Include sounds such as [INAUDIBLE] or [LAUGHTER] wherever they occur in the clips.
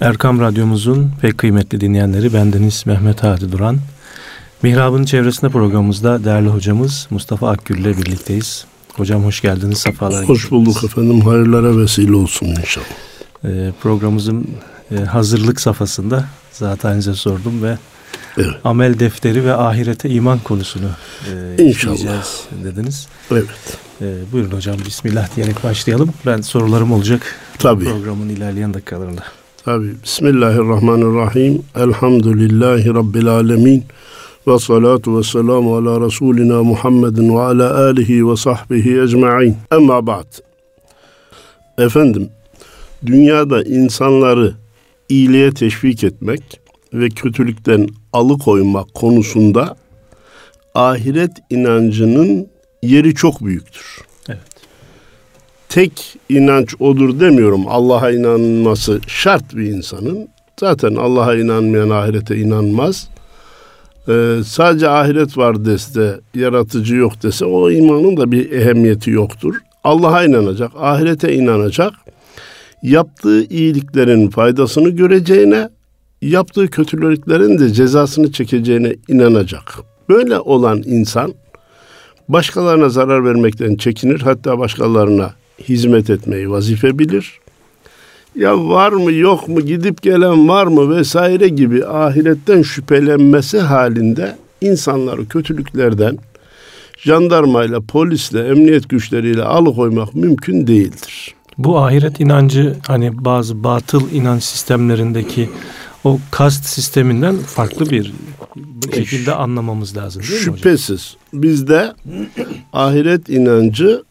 Erkam Radyomuzun pek kıymetli dinleyenleri bendeniz Mehmet Hadi Duran. Mihrab'ın çevresinde programımızda değerli hocamız Mustafa Akgül ile birlikteyiz. Hocam hoş geldiniz, sefalar Hoş bulduk efendim, hayırlara vesile olsun inşallah. Ee, programımızın e, hazırlık safhasında zaten size sordum ve evet. amel defteri ve ahirete iman konusunu e, İnşallah. dediniz. Evet. E, buyurun hocam Bismillah diyerek başlayalım. Ben sorularım olacak Tabii. programın ilerleyen dakikalarında. Tabii. Bismillahirrahmanirrahim. Elhamdülillahi Rabbil alemin. Ve salatu ve selamu ala Resulina Muhammedin ve ala alihi ve sahbihi ecma'in. Emma ba'd. Efendim, dünyada insanları iyiliğe teşvik etmek ve kötülükten alıkoymak konusunda ahiret inancının yeri çok büyüktür. Tek inanç odur demiyorum. Allah'a inanması şart bir insanın. Zaten Allah'a inanmayan ahirete inanmaz. Ee, sadece ahiret var dese, yaratıcı yok dese o imanın da bir ehemmiyeti yoktur. Allah'a inanacak, ahirete inanacak. Yaptığı iyiliklerin faydasını göreceğine, yaptığı kötülüklerin de cezasını çekeceğine inanacak. Böyle olan insan başkalarına zarar vermekten çekinir. Hatta başkalarına hizmet etmeyi vazife bilir. Ya var mı yok mu gidip gelen var mı vesaire gibi ahiretten şüphelenmesi halinde insanları kötülüklerden jandarmayla, polisle, emniyet güçleriyle alıkoymak mümkün değildir. Bu ahiret inancı hani bazı batıl inanç sistemlerindeki o kast sisteminden farklı bir şekilde anlamamız lazım değil mi Şüphesiz. Bizde ahiret inancı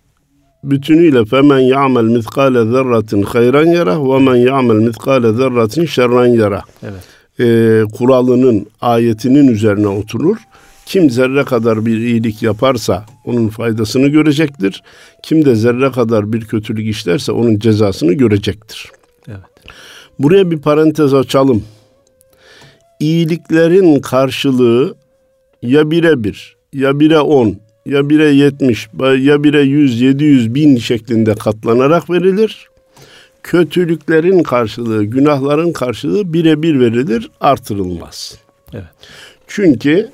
bütünüyle femen ya'mel miskale zerratin hayran yara ve men ya'mel miskale zerratin şerran yara. Evet. Ee, kuralının, ayetinin üzerine oturur. Kim zerre kadar bir iyilik yaparsa onun faydasını görecektir. Kim de zerre kadar bir kötülük işlerse onun cezasını görecektir. Evet. Buraya bir parantez açalım iyiliklerin karşılığı ya bire bir, ya bire on, ya bire yetmiş, ya bire yüz, yedi yüz, bin şeklinde katlanarak verilir. Kötülüklerin karşılığı, günahların karşılığı bire bir verilir, artırılmaz. Evet. Çünkü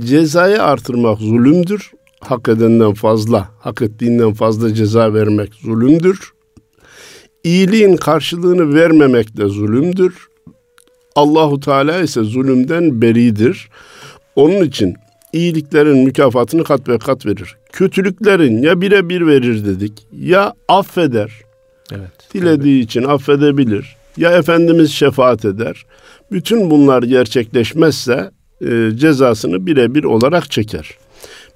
cezayı artırmak zulümdür. Hak edenden fazla, hak ettiğinden fazla ceza vermek zulümdür. İyiliğin karşılığını vermemek de zulümdür. Allahu Teala ise zulümden beridir. Onun için iyiliklerin mükafatını kat ve kat verir. Kötülüklerin ya bire bir verir dedik ya affeder. Evet. Dilediği tabii. için affedebilir. Ya Efendimiz şefaat eder. Bütün bunlar gerçekleşmezse e, cezasını birebir olarak çeker.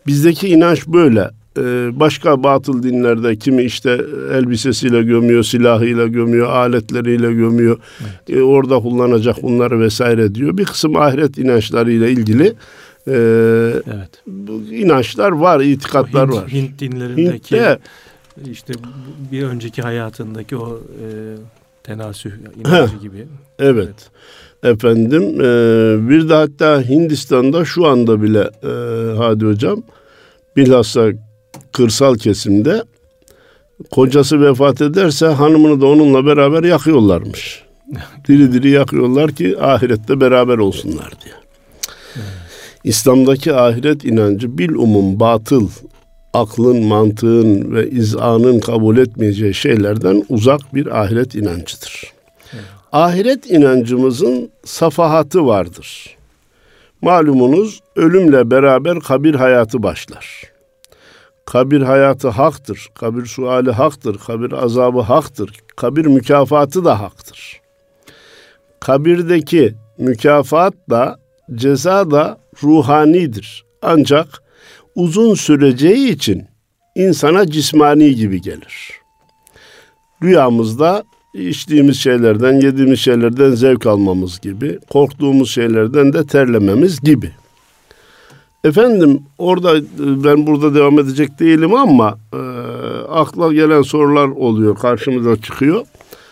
Bizdeki inanç böyle. Ee, başka batıl dinlerde kimi işte elbisesiyle gömüyor, silahıyla gömüyor, aletleriyle gömüyor. Evet. E, orada kullanacak bunları vesaire diyor. Bir kısım ahiret inançlarıyla ilgili e, evet. inançlar var, itikatlar Hint, var. Hint dinlerindeki Hint'te, işte bir önceki hayatındaki o e, tenasüh [LAUGHS] inancı gibi. Evet. evet. Efendim e, bir de hatta Hindistan'da şu anda bile e, Hadi Hocam bilhassa kırsal kesimde kocası vefat ederse hanımını da onunla beraber yakıyorlarmış. [LAUGHS] diri diri yakıyorlar ki ahirette beraber olsunlar diye. İslam'daki ahiret inancı bil umum batıl, aklın, mantığın ve izanın kabul etmeyeceği şeylerden uzak bir ahiret inancıdır. Ahiret inancımızın safahatı vardır. Malumunuz ölümle beraber kabir hayatı başlar. Kabir hayatı haktır. Kabir suali haktır. Kabir azabı haktır. Kabir mükafatı da haktır. Kabirdeki mükafat da ceza da ruhanidir. Ancak uzun süreceği için insana cismani gibi gelir. Rüyamızda içtiğimiz şeylerden, yediğimiz şeylerden zevk almamız gibi, korktuğumuz şeylerden de terlememiz gibi. Efendim orada e, ben burada devam edecek değilim ama e, akla gelen sorular oluyor karşımıza çıkıyor.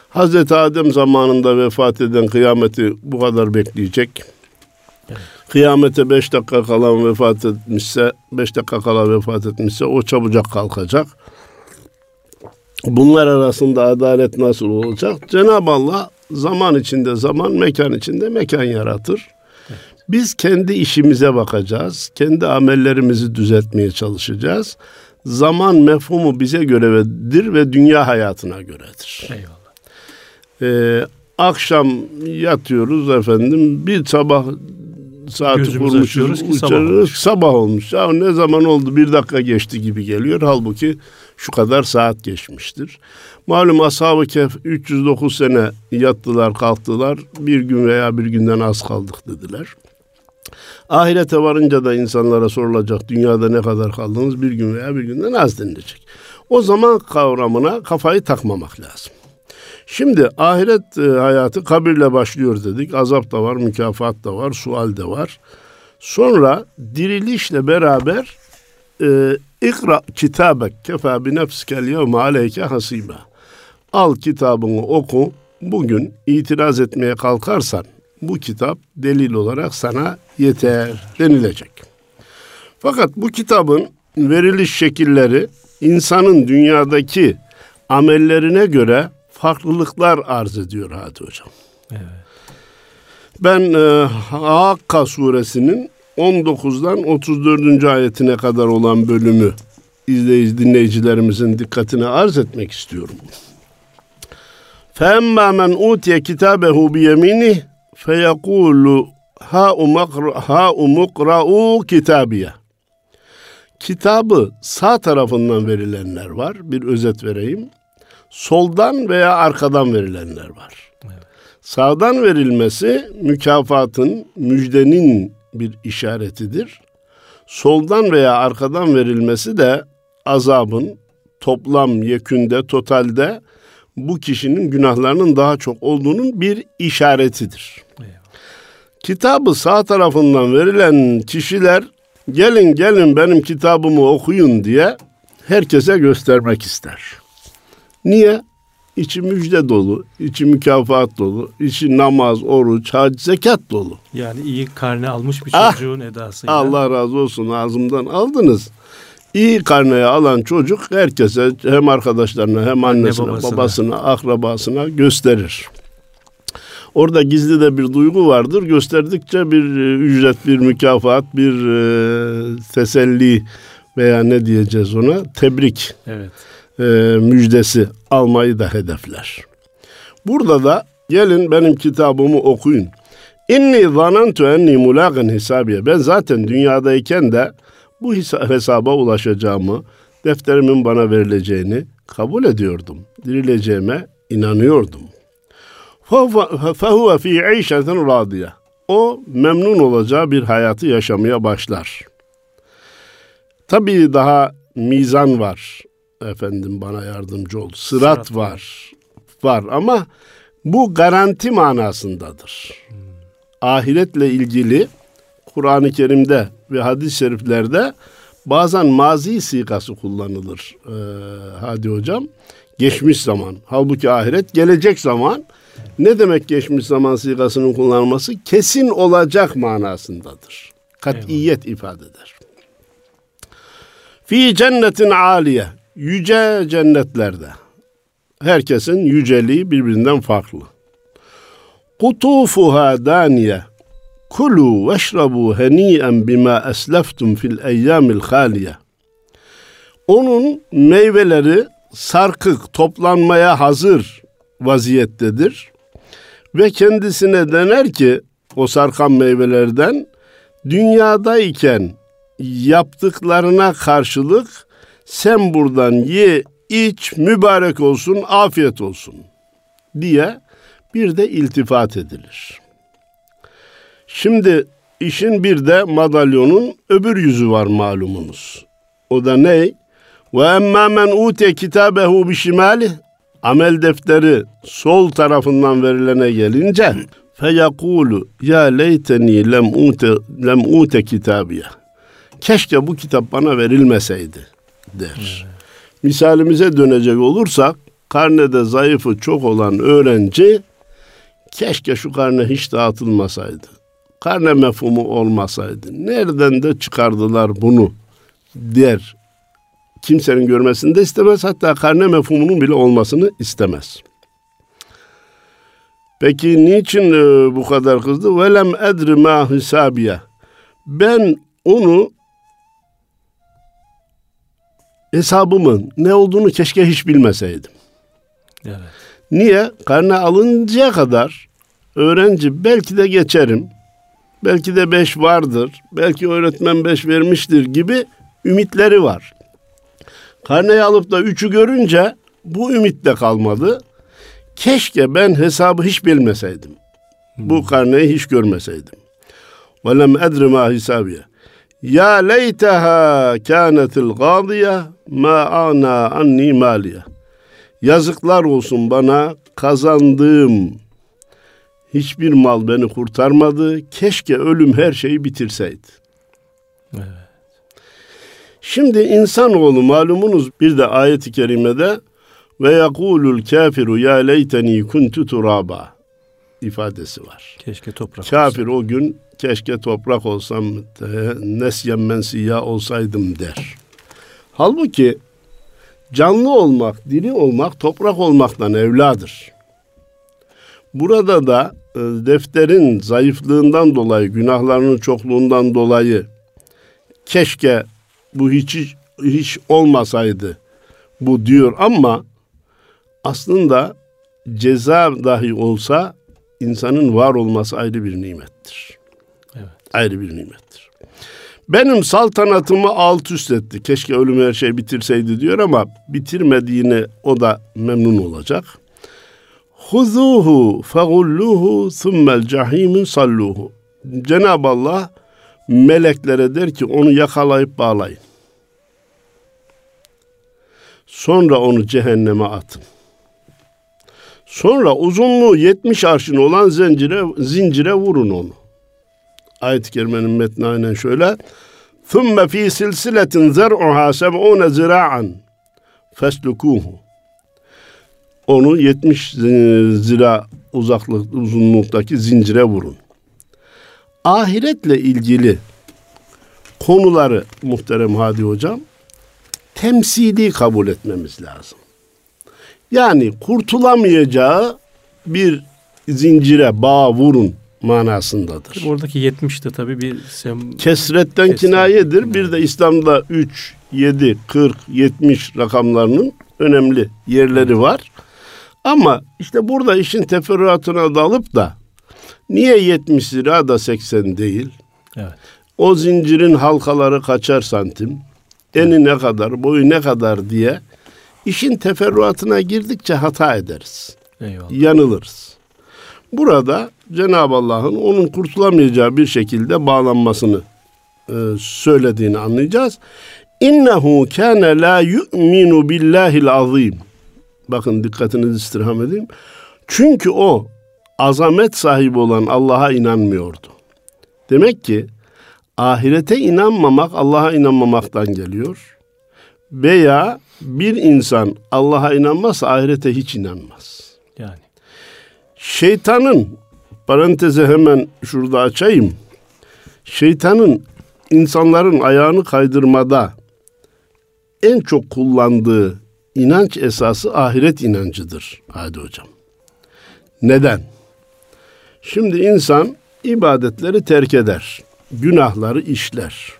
Hazreti Adem zamanında vefat eden kıyameti bu kadar bekleyecek. Kıyamete beş dakika kala vefat etmişse, beş dakika kala vefat etmişse o çabucak kalkacak. Bunlar arasında adalet nasıl olacak? Cenab-ı Allah zaman içinde zaman, mekan içinde mekan yaratır. Biz kendi işimize bakacağız. Kendi amellerimizi düzeltmeye çalışacağız. Zaman mefhumu bize göredir ve dünya hayatına göredir. Eyvallah. Ee, akşam yatıyoruz efendim. Bir sabah saati Gözümüzü kurmuşuz. Ki sabah, olmuş. sabah olmuş. Ya ne zaman oldu bir dakika geçti gibi geliyor. Halbuki şu kadar saat geçmiştir. Malum ashab-ı kehf 309 sene yattılar kalktılar. Bir gün veya bir günden az kaldık dediler. Ahirete varınca da insanlara sorulacak dünyada ne kadar kaldınız bir gün veya bir günden az denilecek. O zaman kavramına kafayı takmamak lazım. Şimdi ahiret e, hayatı kabirle başlıyor dedik. Azap da var, mükafat da var, sual de var. Sonra dirilişle beraber e, ikra kitabek kefa bi nefsikel yevme aleyke hasiba. Al kitabını oku. Bugün itiraz etmeye kalkarsan bu kitap delil olarak sana yeter denilecek. Fakat bu kitabın veriliş şekilleri insanın dünyadaki amellerine göre farklılıklar arz ediyor Hadi Hocam. Evet. Ben e, Hakka suresinin 19'dan 34. ayetine kadar olan bölümü izleyici dinleyicilerimizin dikkatine arz etmek istiyorum. فَاَمَّا مَنْ اُوْتِيَ كِتَابَهُ بِيَمِينِهِ فَيَقُولُ هَا اُمُقْرَعُوا kitabiye. Kitabı sağ tarafından verilenler var. Bir özet vereyim soldan veya arkadan verilenler var. Evet. Sağdan verilmesi mükafatın, müjdenin bir işaretidir. Soldan veya arkadan verilmesi de azabın toplam yekünde, totalde bu kişinin günahlarının daha çok olduğunun bir işaretidir. Evet. Kitabı sağ tarafından verilen kişiler gelin gelin benim kitabımı okuyun diye herkese göstermek ister. Niye? İçi müjde dolu, içi mükafat dolu, içi namaz, oruç, hac, zekat dolu. Yani iyi karne almış bir ah, çocuğun ah, edasıyla. Allah razı olsun ağzımdan aldınız. İyi karneyi alan çocuk herkese hem arkadaşlarına hem annesine, Anne babasına. babasına, akrabasına gösterir. Orada gizli de bir duygu vardır. Gösterdikçe bir e, ücret, bir mükafat, bir e, teselli veya ne diyeceğiz ona? Tebrik. Evet e, müjdesi almayı da hedefler. Burada da gelin benim kitabımı okuyun. İnni zanantu enni mulagın hesabiye. Ben zaten dünyadayken de bu hesaba ulaşacağımı, defterimin bana verileceğini kabul ediyordum. Dirileceğime inanıyordum. Fehuve fi işetin radiye. O memnun olacağı bir hayatı yaşamaya başlar. Tabii daha mizan var efendim bana yardımcı ol. Sırat, Sırat var. Var ama bu garanti manasındadır. Hmm. Ahiretle ilgili Kur'an-ı Kerim'de ve hadis-i şeriflerde bazen mazi sikası kullanılır. Ee, hadi hocam. Geçmiş zaman. Halbuki ahiret gelecek zaman. Ne demek geçmiş zaman sikasının kullanılması? Kesin olacak manasındadır. Kat'iyet ifade eder. Fi cennetin aliye yüce cennetlerde herkesin yüceliği birbirinden farklı. Kutufuha daniye kulu veşrabu heniyen bima esleftum fil eyyamil haliye. Onun meyveleri sarkık toplanmaya hazır vaziyettedir. Ve kendisine dener ki o sarkan meyvelerden dünyadayken yaptıklarına karşılık sen buradan ye, iç, mübarek olsun, afiyet olsun diye bir de iltifat edilir. Şimdi işin bir de madalyonun öbür yüzü var malumunuz. O da ne? Ve emmâ men ûte kitâbehu bişimâlih amel defteri sol tarafından verilene gelince feyekulu ya leyteni lem ute lem ute kitabiye. Keşke bu kitap bana verilmeseydi der. Misalimize dönecek olursak karnede zayıfı çok olan öğrenci keşke şu karne hiç dağıtılmasaydı. Karne mefhumu olmasaydı. Nereden de çıkardılar bunu der. Kimsenin görmesini de istemez. Hatta karne mefhumunun bile olmasını istemez. Peki niçin e, bu kadar kızdı? Velem edri ma hisabiye. Ben onu hesabımın ne olduğunu keşke hiç bilmeseydim. Evet. Niye? Karne alıncaya kadar öğrenci belki de geçerim. Belki de beş vardır. Belki öğretmen beş vermiştir gibi ümitleri var. Karneyi alıp da üçü görünce bu ümit de kalmadı. Keşke ben hesabı hiç bilmeseydim. Bu karneyi hiç görmeseydim. Ve lem edri ma hisabiye. Ya leyteha kânetil gâdiye ma ana anni maliye. Yazıklar olsun bana kazandığım hiçbir mal beni kurtarmadı. Keşke ölüm her şeyi bitirseydi. Evet. Şimdi insanoğlu malumunuz bir de ayet-i kerimede ve yakulul kafiru ya leyteni kuntu turaba ifadesi var. Keşke toprak Kafir o gün keşke toprak olsam nesyen mensiya olsaydım der. Halbuki canlı olmak, diri olmak toprak olmaktan evladır. Burada da e, defterin zayıflığından dolayı, günahlarının çokluğundan dolayı keşke bu hiç hiç olmasaydı bu diyor ama aslında ceza dahi olsa insanın var olması ayrı bir nimettir. Evet. Ayrı bir nimettir. Benim saltanatımı alt üst etti. Keşke ölüm her şey bitirseydi diyor ama bitirmediğine o da memnun olacak. Huzuhu fagulluhu thummel cahimin salluhu. Cenab-ı Allah meleklere der ki onu yakalayıp bağlayın. Sonra onu cehenneme atın. Sonra uzunluğu 70 arşın olan zincire, zincire vurun onu. Ayet-i kerimenin metni aynen şöyle. ثُمَّ ف۪ي سِلْسِلَةٍ زَرْعُهَا سَبْعُونَ زِرَاعًا فَاسْلُكُوهُ Onu 70 zira uzaklık uzunluktaki zincire vurun. Ahiretle ilgili konuları muhterem Hadi Hocam temsili kabul etmemiz lazım. Yani kurtulamayacağı bir zincire bağ vurun manasındadır. Oradaki 70 de tabii bir sem Kesretten Kesret. kinayedir. Bir de İslam'da 3, 7, 40, 70 rakamlarının önemli yerleri var. Ama işte burada işin teferruatına dalıp da niye 70 lira da 80 değil? evet. O zincirin halkaları kaçar santim, eni ne kadar, boyu ne kadar diye işin teferruatına girdikçe hata ederiz. Eyvallah. yanılırız. Burada Cenab-ı Allah'ın onun kurtulamayacağı bir şekilde bağlanmasını e, söylediğini anlayacağız. İnnehu kâne la yu'minu billahil azim. Bakın dikkatinizi istirham edeyim. Çünkü o azamet sahibi olan Allah'a inanmıyordu. Demek ki ahirete inanmamak Allah'a inanmamaktan geliyor. Veya bir insan Allah'a inanmazsa ahirete hiç inanmaz. Yani. Şeytanın parantezi hemen şurada açayım. Şeytanın insanların ayağını kaydırmada en çok kullandığı inanç esası ahiret inancıdır. Hadi hocam. Neden? Şimdi insan ibadetleri terk eder. Günahları işler.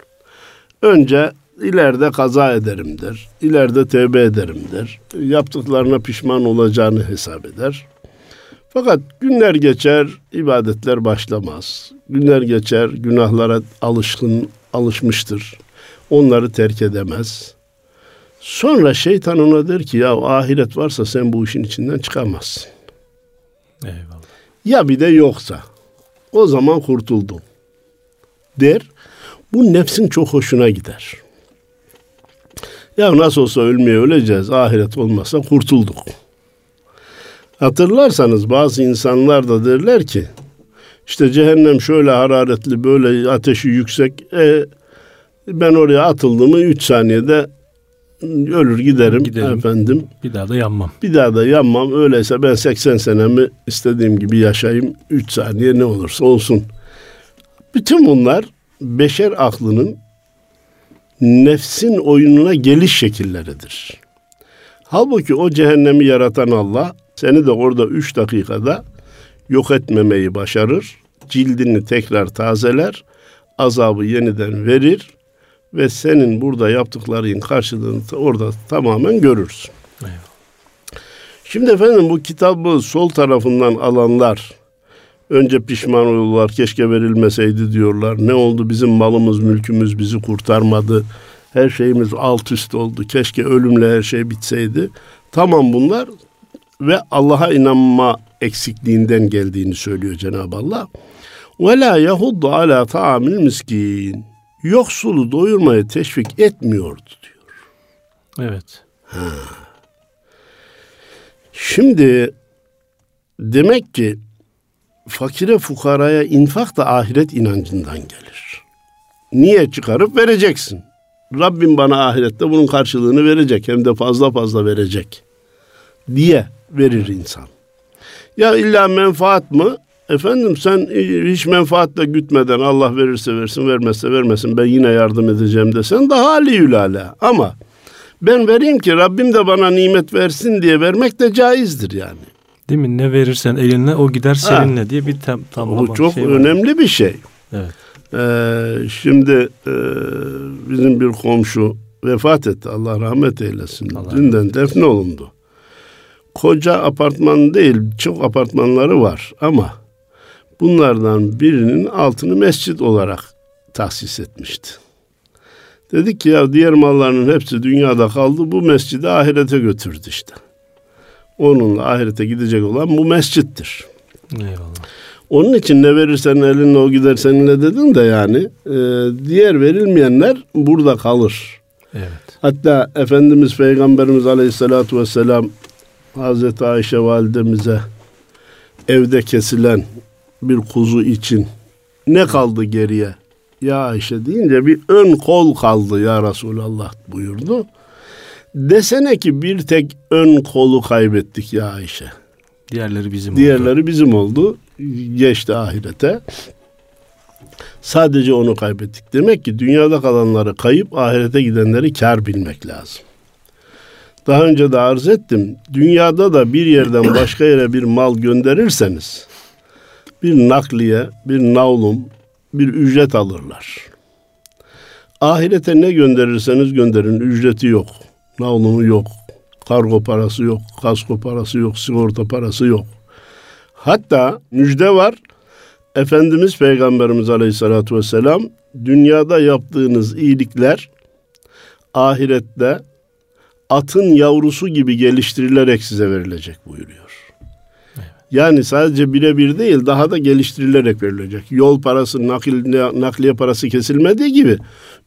Önce ileride kaza ederim der. İleride tevbe ederim der. Yaptıklarına pişman olacağını hesap eder. Fakat günler geçer, ibadetler başlamaz. Günler geçer, günahlara alışkın, alışmıştır. Onları terk edemez. Sonra şeytan ona der ki ya ahiret varsa sen bu işin içinden çıkamazsın. Eyvallah. Ya bir de yoksa o zaman kurtuldun der. Bu nefsin çok hoşuna gider. Ya nasıl olsa ölmeye öleceğiz. Ahiret olmazsa kurtulduk. Hatırlarsanız bazı insanlar da derler ki işte cehennem şöyle hararetli böyle ateşi yüksek e, ben oraya atıldığımı 3 saniyede ölür giderim, Giderim. efendim. Bir daha da yanmam. Bir daha da yanmam. Öyleyse ben 80 senemi istediğim gibi yaşayayım. 3 saniye ne olursa olsun. Bütün bunlar beşer aklının nefsin oyununa geliş şekilleridir. Halbuki o cehennemi yaratan Allah seni de orada 3 dakikada yok etmemeyi başarır. Cildini tekrar tazeler. Azabı yeniden verir ve senin burada yaptıkların karşılığını orada tamamen görürsün. Eyvallah. Şimdi efendim bu kitabı sol tarafından alanlar önce pişman olurlar keşke verilmeseydi diyorlar. Ne oldu bizim malımız mülkümüz bizi kurtarmadı. Her şeyimiz alt üst oldu. Keşke ölümle her şey bitseydi. Tamam bunlar ve Allah'a inanma eksikliğinden geldiğini söylüyor Cenab-ı Allah. Ve la yahuddu ala ta'amil miskin. Yoksulu doyurmaya teşvik etmiyordu diyor. Evet. Ha. Şimdi demek ki fakire fukaraya infak da ahiret inancından gelir. Niye çıkarıp vereceksin? Rabbim bana ahirette bunun karşılığını verecek hem de fazla fazla verecek diye verir insan. Ya illa menfaat mı? Efendim sen hiç menfaatle gütmeden Allah verirse versin vermezse vermesin ben yine yardım edeceğim desen daha aliyülale. Ama ben vereyim ki Rabbim de bana nimet versin diye vermek de caizdir yani. Değil mi? Ne verirsen elinle o gider seninle ha. diye bir tam tamlama O çok şey önemli bir şey. Evet. Ee, şimdi e, bizim bir komşu vefat etti. Allah rahmet eylesin. Allah Dünden defne olundu. Koca apartman değil, çok apartmanları var ama bunlardan birinin altını mescit olarak tahsis etmişti. Dedik ki ya diğer mallarının hepsi dünyada kaldı. Bu mescidi ahirete götürdü işte. Onunla ahirete gidecek olan bu mescittir. Eyvallah. Onun için ne verirsen elinle o gider seninle dedin de yani e, diğer verilmeyenler burada kalır. Evet. Hatta Efendimiz Peygamberimiz Aleyhisselatü Vesselam Hazreti Ayşe validemize evde kesilen bir kuzu için ne kaldı geriye? Ya Ayşe deyince bir ön kol kaldı ya Resulallah buyurdu. Desene ki bir tek ön kolu kaybettik ya Ayşe. Diğerleri bizim Diğerleri oldu. bizim oldu. Geçti ahirete. Sadece onu kaybettik. Demek ki dünyada kalanları kayıp ahirete gidenleri kar bilmek lazım. Daha önce de arz ettim. Dünyada da bir yerden başka yere bir mal gönderirseniz bir nakliye, bir navlum, bir ücret alırlar. Ahirete ne gönderirseniz gönderin ücreti yok. Navlumu yok. Kargo parası yok. Kasko parası yok. Sigorta parası yok. Hatta müjde var. Efendimiz Peygamberimiz Aleyhisselatü Vesselam dünyada yaptığınız iyilikler ahirette atın yavrusu gibi geliştirilerek size verilecek buyuruyor. Yani sadece birebir değil daha da geliştirilerek verilecek. Yol parası, nakil, nakliye parası kesilmediği gibi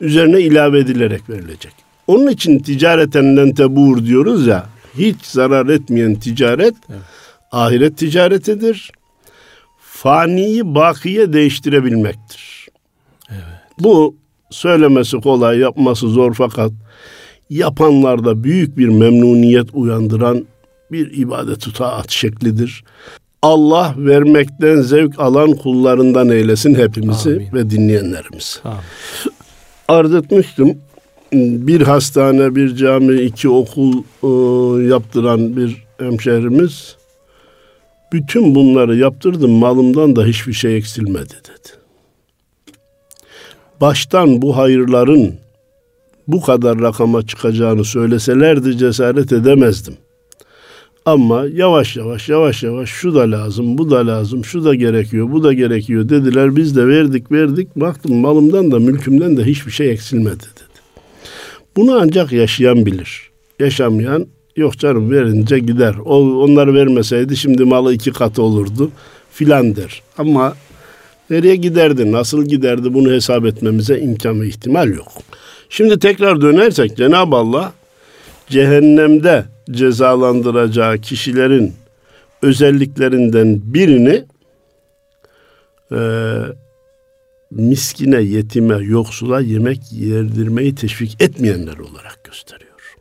üzerine ilave edilerek verilecek. Onun için ticareten tebur diyoruz ya hiç zarar etmeyen ticaret evet. ahiret ticaretidir. Faniyi bakiye değiştirebilmektir. Evet. Bu söylemesi kolay, yapması zor fakat yapanlarda büyük bir memnuniyet uyandıran bir ibadet taat şeklidir. Allah vermekten zevk alan kullarından eylesin hepimizi Amin. ve dinleyenlerimizi. Amin. Arz etmiştim. Bir hastane, bir cami, iki okul e, yaptıran bir hemşehrimiz bütün bunları yaptırdım malımdan da hiçbir şey eksilmedi dedi. Baştan bu hayırların bu kadar rakama çıkacağını söyleselerdi cesaret edemezdim. Ama yavaş yavaş yavaş yavaş şu da lazım, bu da lazım, şu da gerekiyor, bu da gerekiyor dediler. Biz de verdik verdik baktım malımdan da mülkümden de hiçbir şey eksilmedi dedi. Bunu ancak yaşayan bilir. Yaşamayan yok canım verince gider. O, onları vermeseydi şimdi malı iki katı olurdu filan der. Ama nereye giderdi, nasıl giderdi bunu hesap etmemize imkan ve ihtimal yok. Şimdi tekrar dönersek Cenab-ı Allah cehennemde cezalandıracağı kişilerin özelliklerinden birini e, miskine, yetime, yoksula yemek yerdirmeyi teşvik etmeyenler olarak gösteriyor.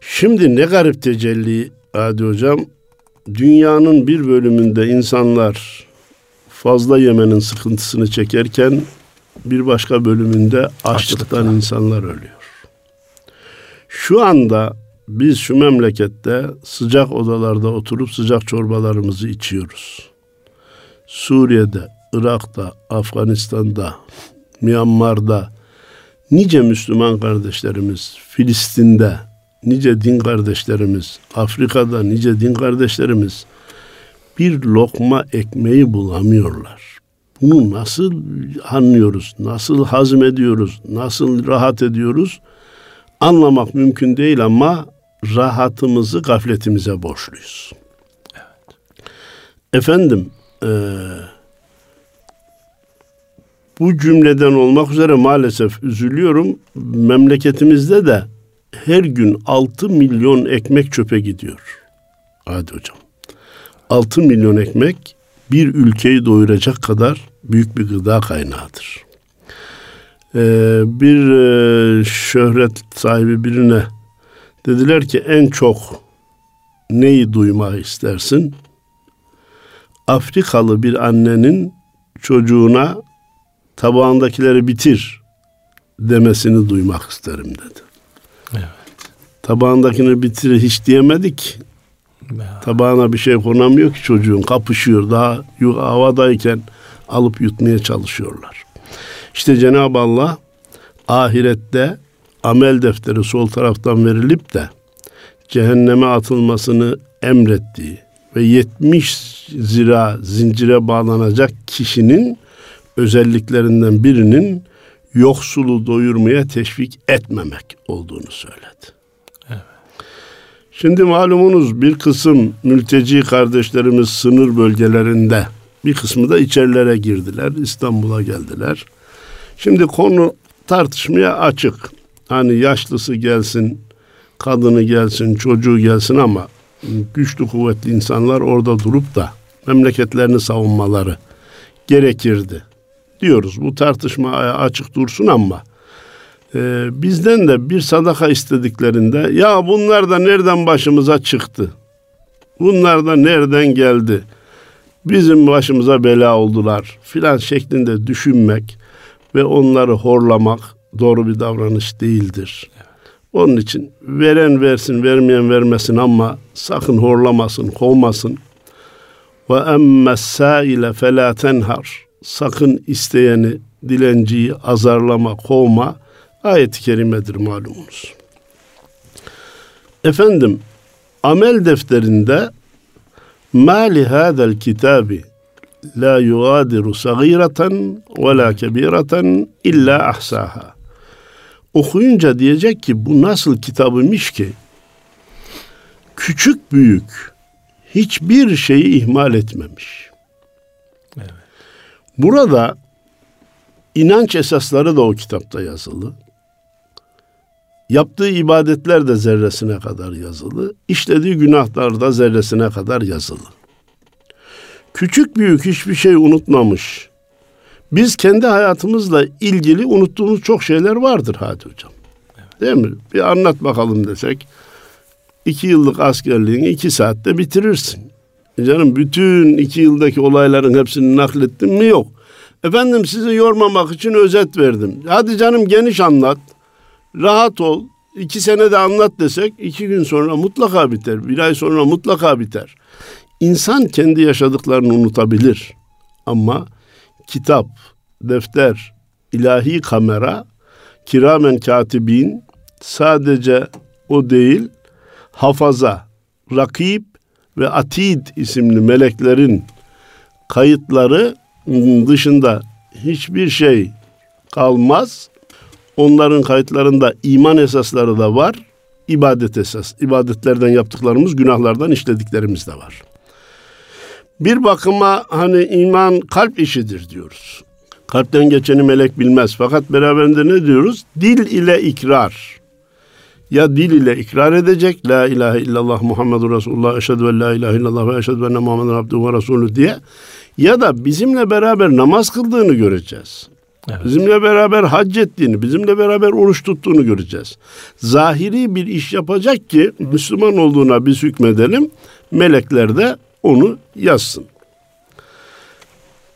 Şimdi ne garip tecelli Adi Hocam, dünyanın bir bölümünde insanlar fazla yemenin sıkıntısını çekerken bir başka bölümünde açlıktan Açlıkla. insanlar ölüyor. Şu anda biz şu memlekette sıcak odalarda oturup sıcak çorbalarımızı içiyoruz. Suriye'de, Irak'ta, Afganistan'da, Myanmar'da nice Müslüman kardeşlerimiz, Filistin'de nice din kardeşlerimiz, Afrika'da nice din kardeşlerimiz bir lokma ekmeği bulamıyorlar. Bunu nasıl anlıyoruz, nasıl hazmediyoruz, nasıl rahat ediyoruz? Anlamak mümkün değil ama rahatımızı gafletimize borçluyuz. Evet. Efendim, e, bu cümleden olmak üzere maalesef üzülüyorum. Memleketimizde de her gün 6 milyon ekmek çöpe gidiyor. Hadi hocam. 6 milyon ekmek bir ülkeyi doyuracak kadar büyük bir gıda kaynağıdır. Ee, bir e, şöhret sahibi birine dediler ki en çok neyi duymak istersin? Afrikalı bir annenin çocuğuna tabağındakileri bitir demesini duymak isterim dedi. Evet. Tabağındakini bitir hiç diyemedik. Ya. Tabağına bir şey konamıyor ki çocuğun kapışıyor daha havadayken alıp yutmaya çalışıyorlar. İşte Cenab-ı Allah ahirette amel defteri sol taraftan verilip de cehenneme atılmasını emrettiği ve 70 zira zincire bağlanacak kişinin özelliklerinden birinin yoksulu doyurmaya teşvik etmemek olduğunu söyledi. Evet. Şimdi malumunuz bir kısım mülteci kardeşlerimiz sınır bölgelerinde bir kısmı da içerilere girdiler. İstanbul'a geldiler. Şimdi konu tartışmaya açık. Hani yaşlısı gelsin, kadını gelsin, çocuğu gelsin ama güçlü kuvvetli insanlar orada durup da memleketlerini savunmaları gerekirdi diyoruz. Bu tartışma açık dursun ama e, bizden de bir sadaka istediklerinde ya bunlar da nereden başımıza çıktı? Bunlar da nereden geldi? Bizim başımıza bela oldular filan şeklinde düşünmek ve onları horlamak doğru bir davranış değildir. Onun için veren versin, vermeyen vermesin ama sakın horlamasın, kovmasın. Ve emme sâile felâ tenhar sakın isteyeni, dilenciyi azarlama, kovma ayet-i kerimedir malumunuz. Efendim, amel defterinde mali hadel kitabi la yugadiru sagireten ve la kebireten illa ahsaha. Okuyunca diyecek ki bu nasıl kitabıymış ki küçük büyük hiçbir şeyi ihmal etmemiş. Burada inanç esasları da o kitapta yazılı. Yaptığı ibadetler de zerresine kadar yazılı. İşlediği günahlar da zerresine kadar yazılı. Küçük büyük hiçbir şey unutmamış. Biz kendi hayatımızla ilgili unuttuğumuz çok şeyler vardır Hadi Hocam. Değil mi? Bir anlat bakalım desek. iki yıllık askerliğini iki saatte bitirirsin. E canım bütün iki yıldaki olayların hepsini naklettim mi? Yok. Efendim sizi yormamak için özet verdim. Hadi canım geniş anlat. Rahat ol. İki sene de anlat desek iki gün sonra mutlaka biter. Bir ay sonra mutlaka biter. İnsan kendi yaşadıklarını unutabilir. Ama kitap, defter, ilahi kamera, kiramen katibin sadece o değil, hafaza, rakip ve atid isimli meleklerin kayıtları dışında hiçbir şey kalmaz. Onların kayıtlarında iman esasları da var. ibadet esas. ibadetlerden yaptıklarımız, günahlardan işlediklerimiz de var. Bir bakıma hani iman kalp işidir diyoruz. Kalpten geçeni melek bilmez. Fakat beraberinde ne diyoruz? Dil ile ikrar ya dil ile ikrar edecek la ilahe illallah Muhammedur Resulullah eşhedü en la ilahe illallah ve eşhedü enne Muhammeden abduhu ve resulü diye ya da bizimle beraber namaz kıldığını göreceğiz. Evet. Bizimle beraber hac ettiğini, bizimle beraber oruç tuttuğunu göreceğiz. Zahiri bir iş yapacak ki Müslüman olduğuna biz hükmedelim. Melekler de onu yazsın.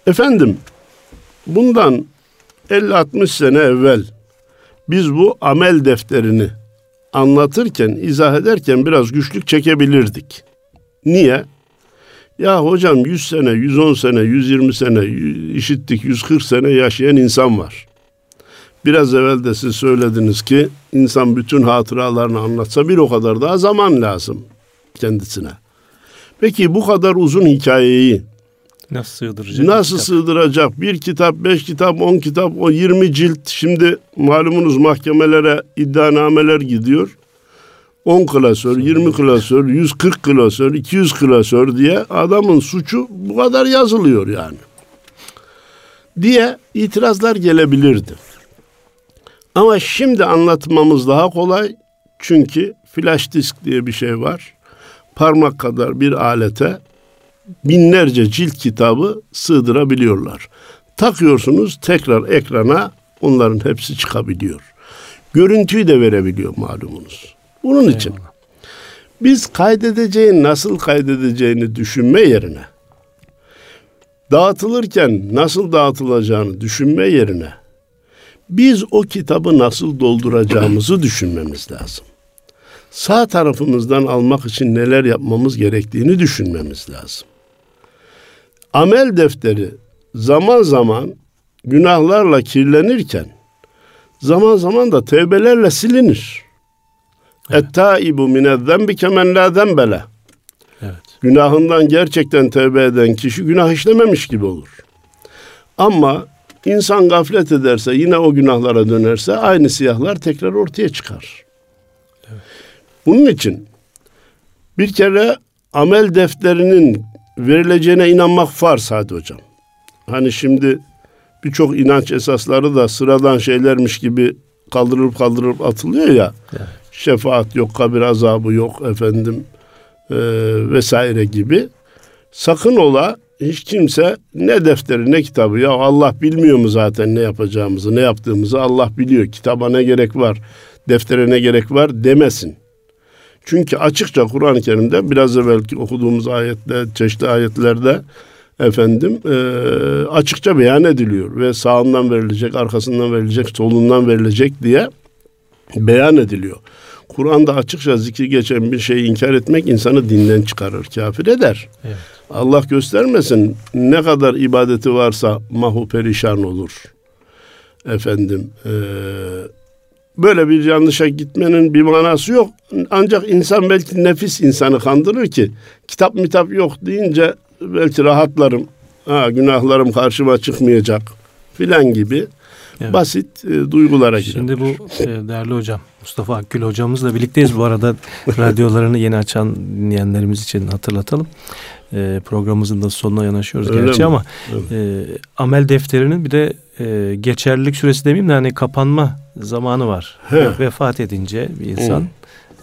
Efendim bundan 50-60 sene evvel biz bu amel defterini anlatırken, izah ederken biraz güçlük çekebilirdik. Niye? Ya hocam 100 sene, 110 sene, 120 sene işittik, 140 sene yaşayan insan var. Biraz evvel de siz söylediniz ki insan bütün hatıralarını anlatsa bir o kadar daha zaman lazım kendisine. Peki bu kadar uzun hikayeyi nasıl sığdıracak? Nasıl sığdıracak? Bir kitap, beş kitap, on kitap, o yirmi cilt. Şimdi malumunuz mahkemelere iddianameler gidiyor. 10 klasör, 20 klasör, 140 klasör, 200 klasör diye adamın suçu bu kadar yazılıyor yani. Diye itirazlar gelebilirdi. Ama şimdi anlatmamız daha kolay. Çünkü flash disk diye bir şey var. Parmak kadar bir alete binlerce cilt kitabı sığdırabiliyorlar. Takıyorsunuz tekrar ekrana onların hepsi çıkabiliyor. Görüntüyü de verebiliyor malumunuz. Bunun Eyvallah. için biz kaydedeceğin nasıl kaydedeceğini düşünme yerine dağıtılırken nasıl dağıtılacağını düşünme yerine biz o kitabı nasıl dolduracağımızı [COUGHS] düşünmemiz lazım. Sağ tarafımızdan almak için neler yapmamız gerektiğini düşünmemiz lazım. Amel defteri zaman zaman günahlarla kirlenirken zaman zaman da tevbelerle silinir. Et-taibu minez-zembi kemen la zembele. Evet. Günahından gerçekten tevbe eden kişi günah işlememiş gibi olur. Ama insan gaflet ederse yine o günahlara dönerse aynı siyahlar tekrar ortaya çıkar. Evet. Bunun için bir kere amel defterinin verileceğine inanmak farz hadi hocam. Hani şimdi birçok inanç esasları da sıradan şeylermiş gibi kaldırılıp kaldırılıp atılıyor ya. Evet. Şefaat yok, kabir azabı yok efendim e, vesaire gibi. Sakın ola hiç kimse ne defteri ne kitabı ya Allah bilmiyor mu zaten ne yapacağımızı ne yaptığımızı Allah biliyor. Kitaba ne gerek var deftere ne gerek var demesin. Çünkü açıkça Kur'an-ı Kerim'de biraz evvelki okuduğumuz ayette, çeşitli ayetlerde efendim e, açıkça beyan ediliyor ve sağından verilecek, arkasından verilecek, solundan verilecek diye beyan ediliyor. Kur'an'da açıkça zikri geçen bir şeyi inkar etmek insanı dinden çıkarır, kafir eder. Evet. Allah göstermesin ne kadar ibadeti varsa mahu perişan olur. Efendim e, böyle bir yanlışa gitmenin bir manası yok. Ancak insan belki nefis insanı kandırır ki kitap mitap yok deyince belki rahatlarım. Ha, günahlarım karşıma çıkmayacak filan gibi evet. basit e, duygulara girer. Şimdi bu e, değerli hocam Mustafa Akgül hocamızla birlikteyiz. Bu arada [LAUGHS] radyolarını yeni açan dinleyenlerimiz için hatırlatalım. E, programımızın da sonuna yanaşıyoruz Öyle gerçi mi? ama e, amel defterinin bir de e, geçerlilik süresi demeyeyim de hani kapanma zamanı var. He. Vefat edince bir insan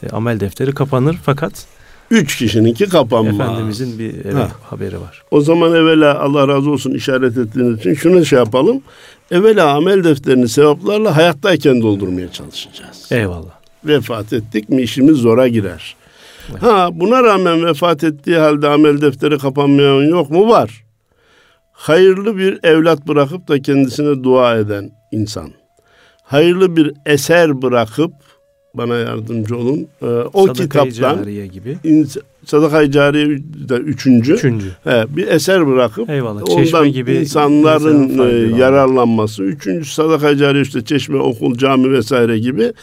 e, amel defteri kapanır fakat Üç kişininki kapanmaz. Efendimizin bir evet, ha. haberi var. O zaman evvela Allah razı olsun işaret ettiğiniz için şunu şey yapalım. Evvela amel defterini sevaplarla hayattayken doldurmaya çalışacağız. Eyvallah. Vefat ettik mi işimiz zora girer. Ha buna rağmen vefat ettiği halde amel defteri kapanmayan yok mu? Var. Hayırlı bir evlat bırakıp da kendisine dua eden insan. Hayırlı bir eser bırakıp bana yardımcı olun. Ee, o Sadaka-i kitaptan Cariye gibi. Sadaka-i Cariye de üçüncü. Üçüncü. He, bir eser bırakıp Eyvallah. ondan gibi insanların e, yararlanması. Üçüncü Sadaka-i Cariye işte çeşme, okul, cami vesaire gibi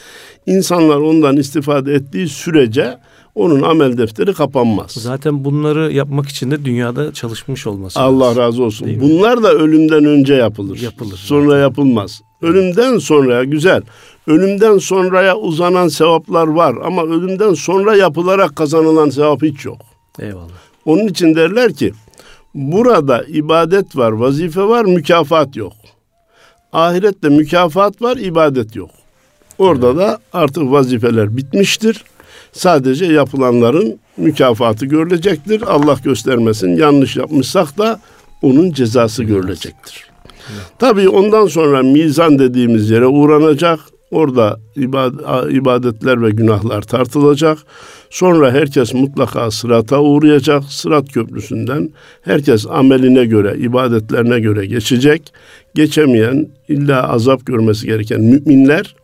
insanlar ondan istifade ettiği sürece onun amel defteri kapanmaz. Zaten bunları yapmak için de dünyada çalışmış olması Allah lazım. razı olsun. Bunlar da ölümden önce yapılır. Yapılır. Sonra zaten. yapılmaz. Ölümden sonra güzel. Ölümden sonraya uzanan sevaplar var ama ölümden sonra yapılarak kazanılan sevap hiç yok. Eyvallah. Onun için derler ki burada ibadet var, vazife var, mükafat yok. Ahirette mükafat var, ibadet yok. Orada evet. da artık vazifeler bitmiştir. Sadece yapılanların mükafatı görülecektir. Allah göstermesin yanlış yapmışsak da onun cezası görülecektir. Tabii ondan sonra mizan dediğimiz yere uğranacak. Orada ibadetler ve günahlar tartılacak. Sonra herkes mutlaka sırata uğrayacak. Sırat köprüsünden herkes ameline göre, ibadetlerine göre geçecek. Geçemeyen, illa azap görmesi gereken müminler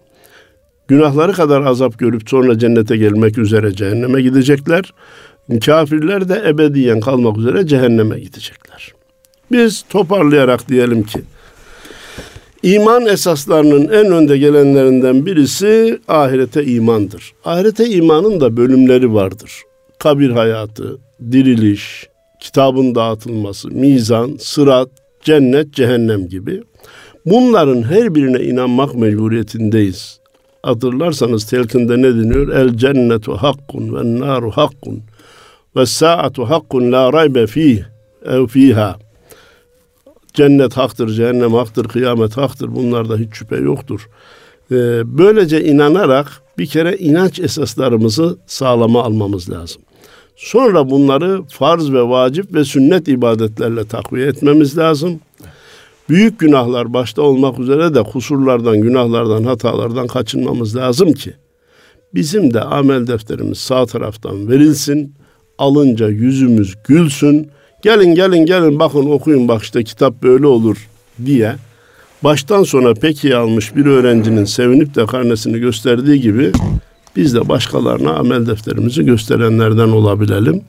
günahları kadar azap görüp sonra cennete gelmek üzere cehenneme gidecekler. Kafirler de ebediyen kalmak üzere cehenneme gidecekler. Biz toparlayarak diyelim ki İman esaslarının en önde gelenlerinden birisi ahirete imandır. Ahirete imanın da bölümleri vardır. Kabir hayatı, diriliş, kitabın dağıtılması, mizan, sırat, cennet, cehennem gibi. Bunların her birine inanmak mecburiyetindeyiz. Hatırlarsanız telkinde ne deniyor? El cennetu hakkun ve naru hakkun ve saatu hakkun la raybe fih ev fiha. Cennet haktır, cehennem haktır, kıyamet haktır. Bunlarda hiç şüphe yoktur. Ee, böylece inanarak bir kere inanç esaslarımızı sağlama almamız lazım. Sonra bunları farz ve vacip ve sünnet ibadetlerle takviye etmemiz lazım. Büyük günahlar başta olmak üzere de kusurlardan, günahlardan, hatalardan kaçınmamız lazım ki bizim de amel defterimiz sağ taraftan verilsin. Alınca yüzümüz gülsün. Gelin gelin gelin bakın okuyun bak işte kitap böyle olur diye baştan sona peki almış bir öğrencinin sevinip de karnesini gösterdiği gibi biz de başkalarına amel defterimizi gösterenlerden olabilelim.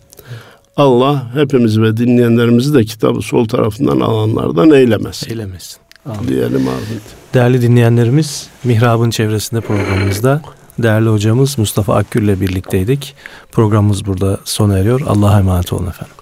Allah hepimizi ve dinleyenlerimizi de kitabı sol tarafından alanlardan eylemesin. Eylemesin. Amin. Diyelim abi. Değerli dinleyenlerimiz, Mihrab'ın çevresinde programımızda değerli hocamız Mustafa Akgül ile birlikteydik. Programımız burada sona eriyor. Allah'a emanet olun efendim.